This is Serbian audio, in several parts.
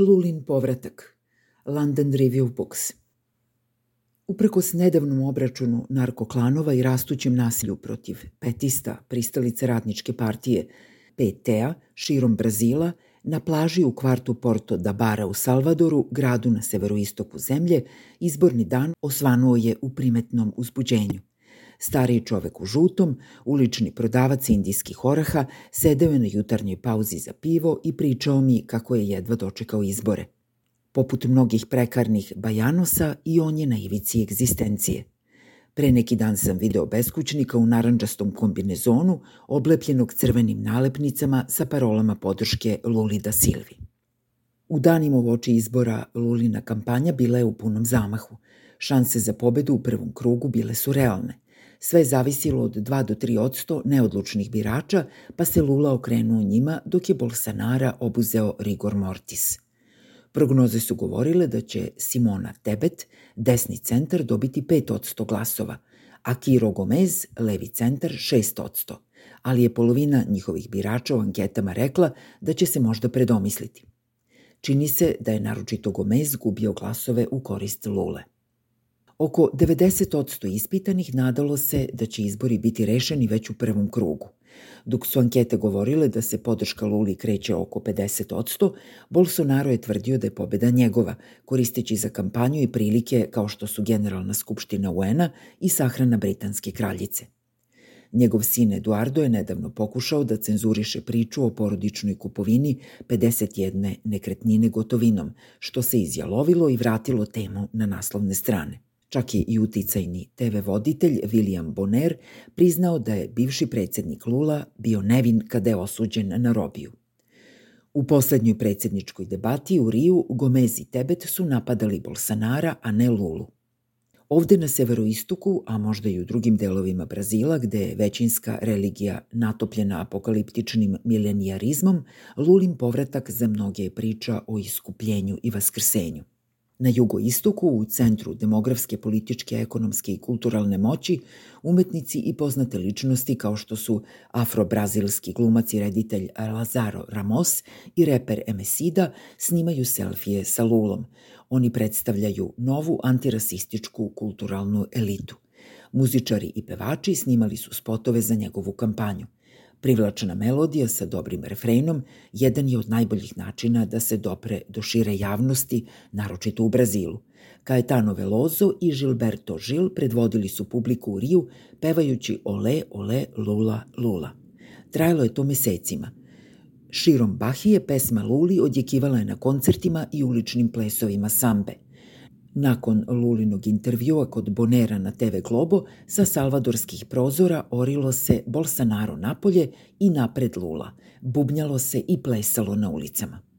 Lulin povratak. London Review Books. Uprkos nedavnom obračunu narkoklanova i rastućem nasilju protiv petista, pristalice radničke partije PT-a širom Brazila, na plaži u kvartu Porto da Bara u Salvadoru, gradu na severoistoku zemlje, izborni dan osvanuo je u primetnom uzbuđenju. Stariji čovek u žutom, ulični prodavac indijskih oraha, sedeo je na jutarnjoj pauzi za pivo i pričao mi kako je jedva dočekao izbore. Poput mnogih prekarnih bajanosa i on je na ivici egzistencije. Pre neki dan sam video beskućnika u naranđastom kombinezonu, oblepljenog crvenim nalepnicama sa parolama podrške Luli da Silvi. U danima u oči izbora Lulina kampanja bila je u punom zamahu. Šanse za pobedu u prvom krugu bile su realne – Sve zavisilo od 2 do 3 odsto neodlučnih birača, pa se Lula okrenuo njima dok je Bolsonara obuzeo rigor mortis. Prognoze su govorile da će Simona Tebet, desni centar, dobiti 5 odsto glasova, a Kiro Gomez, levi centar, 6 odsto, ali je polovina njihovih birača u anketama rekla da će se možda predomisliti. Čini se da je naročito Gomez gubio glasove u korist Lule. Oko 90% ispitanih nadalo se da će izbori biti rešeni već u prvom krugu. Dok su ankete govorile da se podrška Luli kreće oko 50%, Bolsonaro je tvrdio da je pobeda njegova, koristeći za kampanju i prilike kao što su Generalna skupština UN-a i sahrana Britanske kraljice. Njegov sin Eduardo je nedavno pokušao da cenzuriše priču o porodičnoj kupovini 51 nekretnine gotovinom, što se izjalovilo i vratilo temu na naslovne strane. Čak je i uticajni TV voditelj William Bonner priznao da je bivši predsednik Lula bio nevin kada je osuđen na robiju. U poslednjoj predsedničkoj debati u Riju Gomez i Tebet su napadali Bolsonara, a ne Lulu. Ovde na severoistoku, a možda i u drugim delovima Brazila, gde je većinska religija natopljena apokaliptičnim milenijarizmom, Lulin povratak za mnoge je priča o iskupljenju i vaskrsenju. Na jugoistoku, u centru demografske, političke, ekonomske i kulturalne moći, umetnici i poznate ličnosti kao što su afro-brazilski glumac i reditelj Lazaro Ramos i reper Emesida snimaju selfije sa Lulom. Oni predstavljaju novu antirasističku kulturalnu elitu. Muzičari i pevači snimali su spotove za njegovu kampanju – Privlačna melodija sa dobrim refrenom jedan je od najboljih načina da se dopre do šire javnosti, naročito u Brazilu. Caetano Veloso i Gilberto Gil predvodili su publiku u Riju pevajući Ole, ole, lula, lula. Trajalo je to mesecima. Širom Bahije pesma Luli odjekivala je na koncertima i uličnim plesovima sambe – Nakon Lulinog intervjua kod Bonera na TV Globo, sa salvadorskih prozora orilo se Bolsonaro napolje i napred Lula. Bubnjalo se i plesalo na ulicama.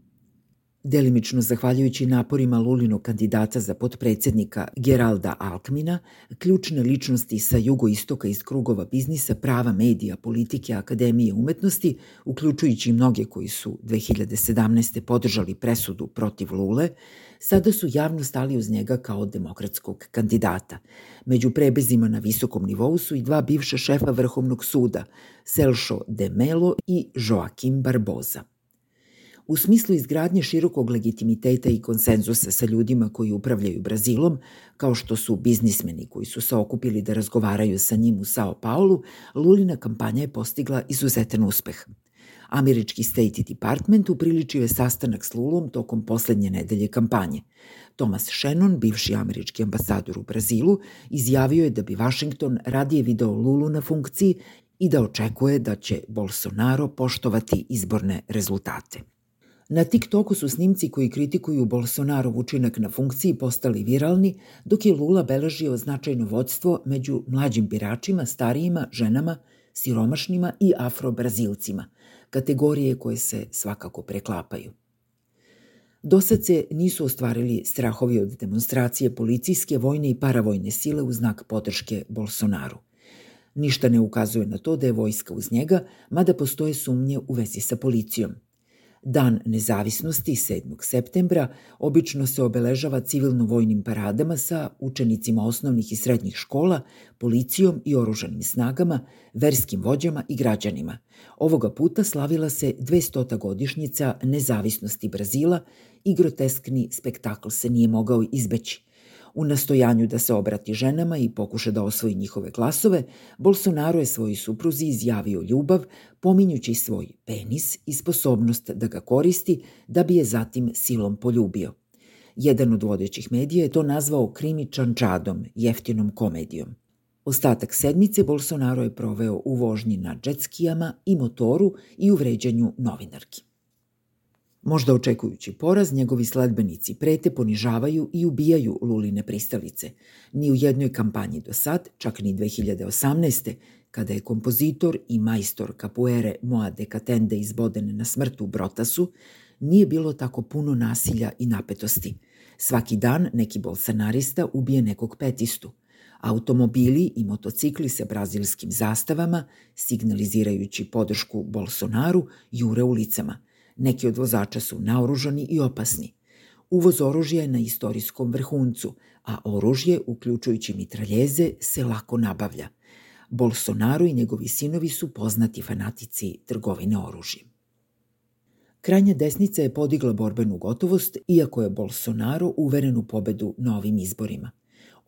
Delimično zahvaljujući naporima Lulinog kandidata za potpredsednika Geralda Alkmina, ključne ličnosti sa jugoistoka iz krugova biznisa, prava, medija, politike, akademije umetnosti, uključujući mnoge koji su 2017. podržali presudu protiv Lule, sada su javno stali uz njega kao demokratskog kandidata. Među prebezima na visokom nivou su i dva bivša šefa Vrhovnog suda, Selšo de Melo i Joaquim Barboza. U smislu izgradnje širokog legitimiteta i konsenzusa sa ljudima koji upravljaju Brazilom, kao što su biznismeni koji su se okupili da razgovaraju sa njim u Sao Paulu, Lulina kampanja je postigla izuzetan uspeh – Američki State Department upriličio je sastanak s Lulom tokom poslednje nedelje kampanje. Thomas Shannon, bivši američki ambasador u Brazilu, izjavio je da bi Washington radije video Lulu na funkciji i da očekuje da će Bolsonaro poštovati izborne rezultate. Na TikToku su snimci koji kritikuju Bolsonarov učinak na funkciji postali viralni, dok je Lula beležio značajno vodstvo među mlađim biračima, starijima, ženama, siromašnima i afro-brazilcima – kategorije koje se svakako preklapaju. Dosad se nisu ostvarili strahovi od demonstracije policijske, vojne i paravojne sile u znak podrške Bolsonaru. Ništa ne ukazuje na to da je vojska uz njega, mada postoje sumnje u vezi sa policijom. Dan nezavisnosti 7. septembra obično se obeležava civilno-vojnim paradama sa učenicima osnovnih i srednjih škola, policijom i oružanim snagama, verskim vođama i građanima. Ovoga puta slavila se 200. godišnjica nezavisnosti Brazila i groteskni spektakl se nije mogao izbeći. U nastojanju da se obrati ženama i pokuša da osvoji njihove glasove, Bolsonaro je svojoj supruzi izjavio ljubav, pominjući svoj penis i sposobnost da ga koristi, da bi je zatim silom poljubio. Jedan od vodećih medija je to nazvao krimi čančadom, jeftinom komedijom. Ostatak sedmice Bolsonaro je proveo u vožnji na džetskijama i motoru i u vređanju novinarki. Možda očekujući poraz, njegovi sledbenici prete, ponižavaju i ubijaju Luline pristalice. Ni u jednoj kampanji do sad, čak ni 2018. kada je kompozitor i majstor kapuere Moa de Katende izboden na smrt u Brotasu, nije bilo tako puno nasilja i napetosti. Svaki dan neki bolsanarista ubije nekog petistu. Automobili i motocikli sa brazilskim zastavama, signalizirajući podršku Bolsonaru, jure ulicama – Neki od vozača su naoružani i opasni. Uvoz oružja je na istorijskom vrhuncu, a oružje, uključujući mitraljeze, se lako nabavlja. Bolsonaro i njegovi sinovi su poznati fanatici trgovine oružjem. Krajnja desnica je podigla borbenu gotovost, iako je Bolsonaro uveren u pobedu na ovim izborima.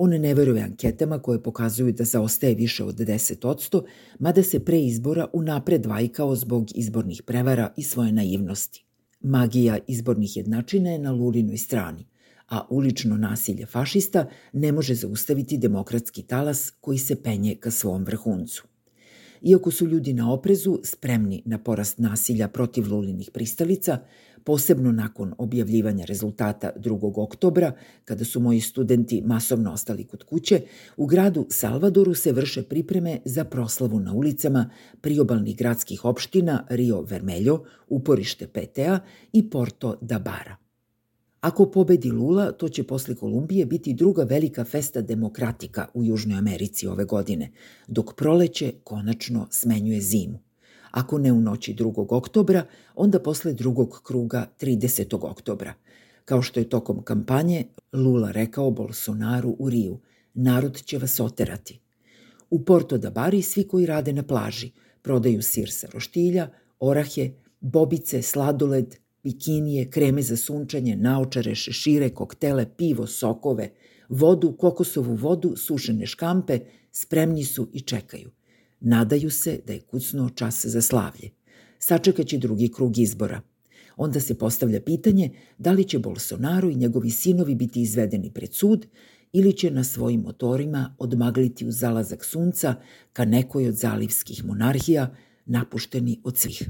On ne veruje anketama koje pokazuju da zaostaje više od 10%, mada se pre izbora unapred vajkao zbog izbornih prevara i svoje naivnosti. Magija izbornih jednačina je na Lulinoj strani, a ulično nasilje fašista ne može zaustaviti demokratski talas koji se penje ka svom vrhuncu. Iako su ljudi na oprezu spremni na porast nasilja protiv lulinih pristalica, posebno nakon objavljivanja rezultata 2. oktobra, kada su moji studenti masovno ostali kod kuće, u gradu Salvadoru se vrše pripreme za proslavu na ulicama priobalnih gradskih opština Rio Vermelho, uporište PTA i Porto da Bara. Ako pobedi Lula, to će posle Kolumbije biti druga velika festa demokratika u Južnoj Americi ove godine, dok proleće konačno smenjuje zimu. Ako ne u noći 2. oktobra, onda posle drugog kruga 30. oktobra. Kao što je tokom kampanje Lula rekao Bolsonaru u Riju, narod će vas oterati. U Porto da Bari svi koji rade na plaži prodaju sir sa roštilja, orahe, bobice, sladoled, bikinije, kreme za sunčanje, naočare, šešire, koktele, pivo, sokove, vodu, kokosovu vodu, sušene škampe, spremni su i čekaju. Nadaju se da je kucnuo čas za slavlje. Sačekaće drugi krug izbora. Onda se postavlja pitanje da li će Bolsonaro i njegovi sinovi biti izvedeni pred sud ili će na svojim motorima odmagliti u zalazak sunca ka nekoj od zalivskih monarhija, napušteni od svih.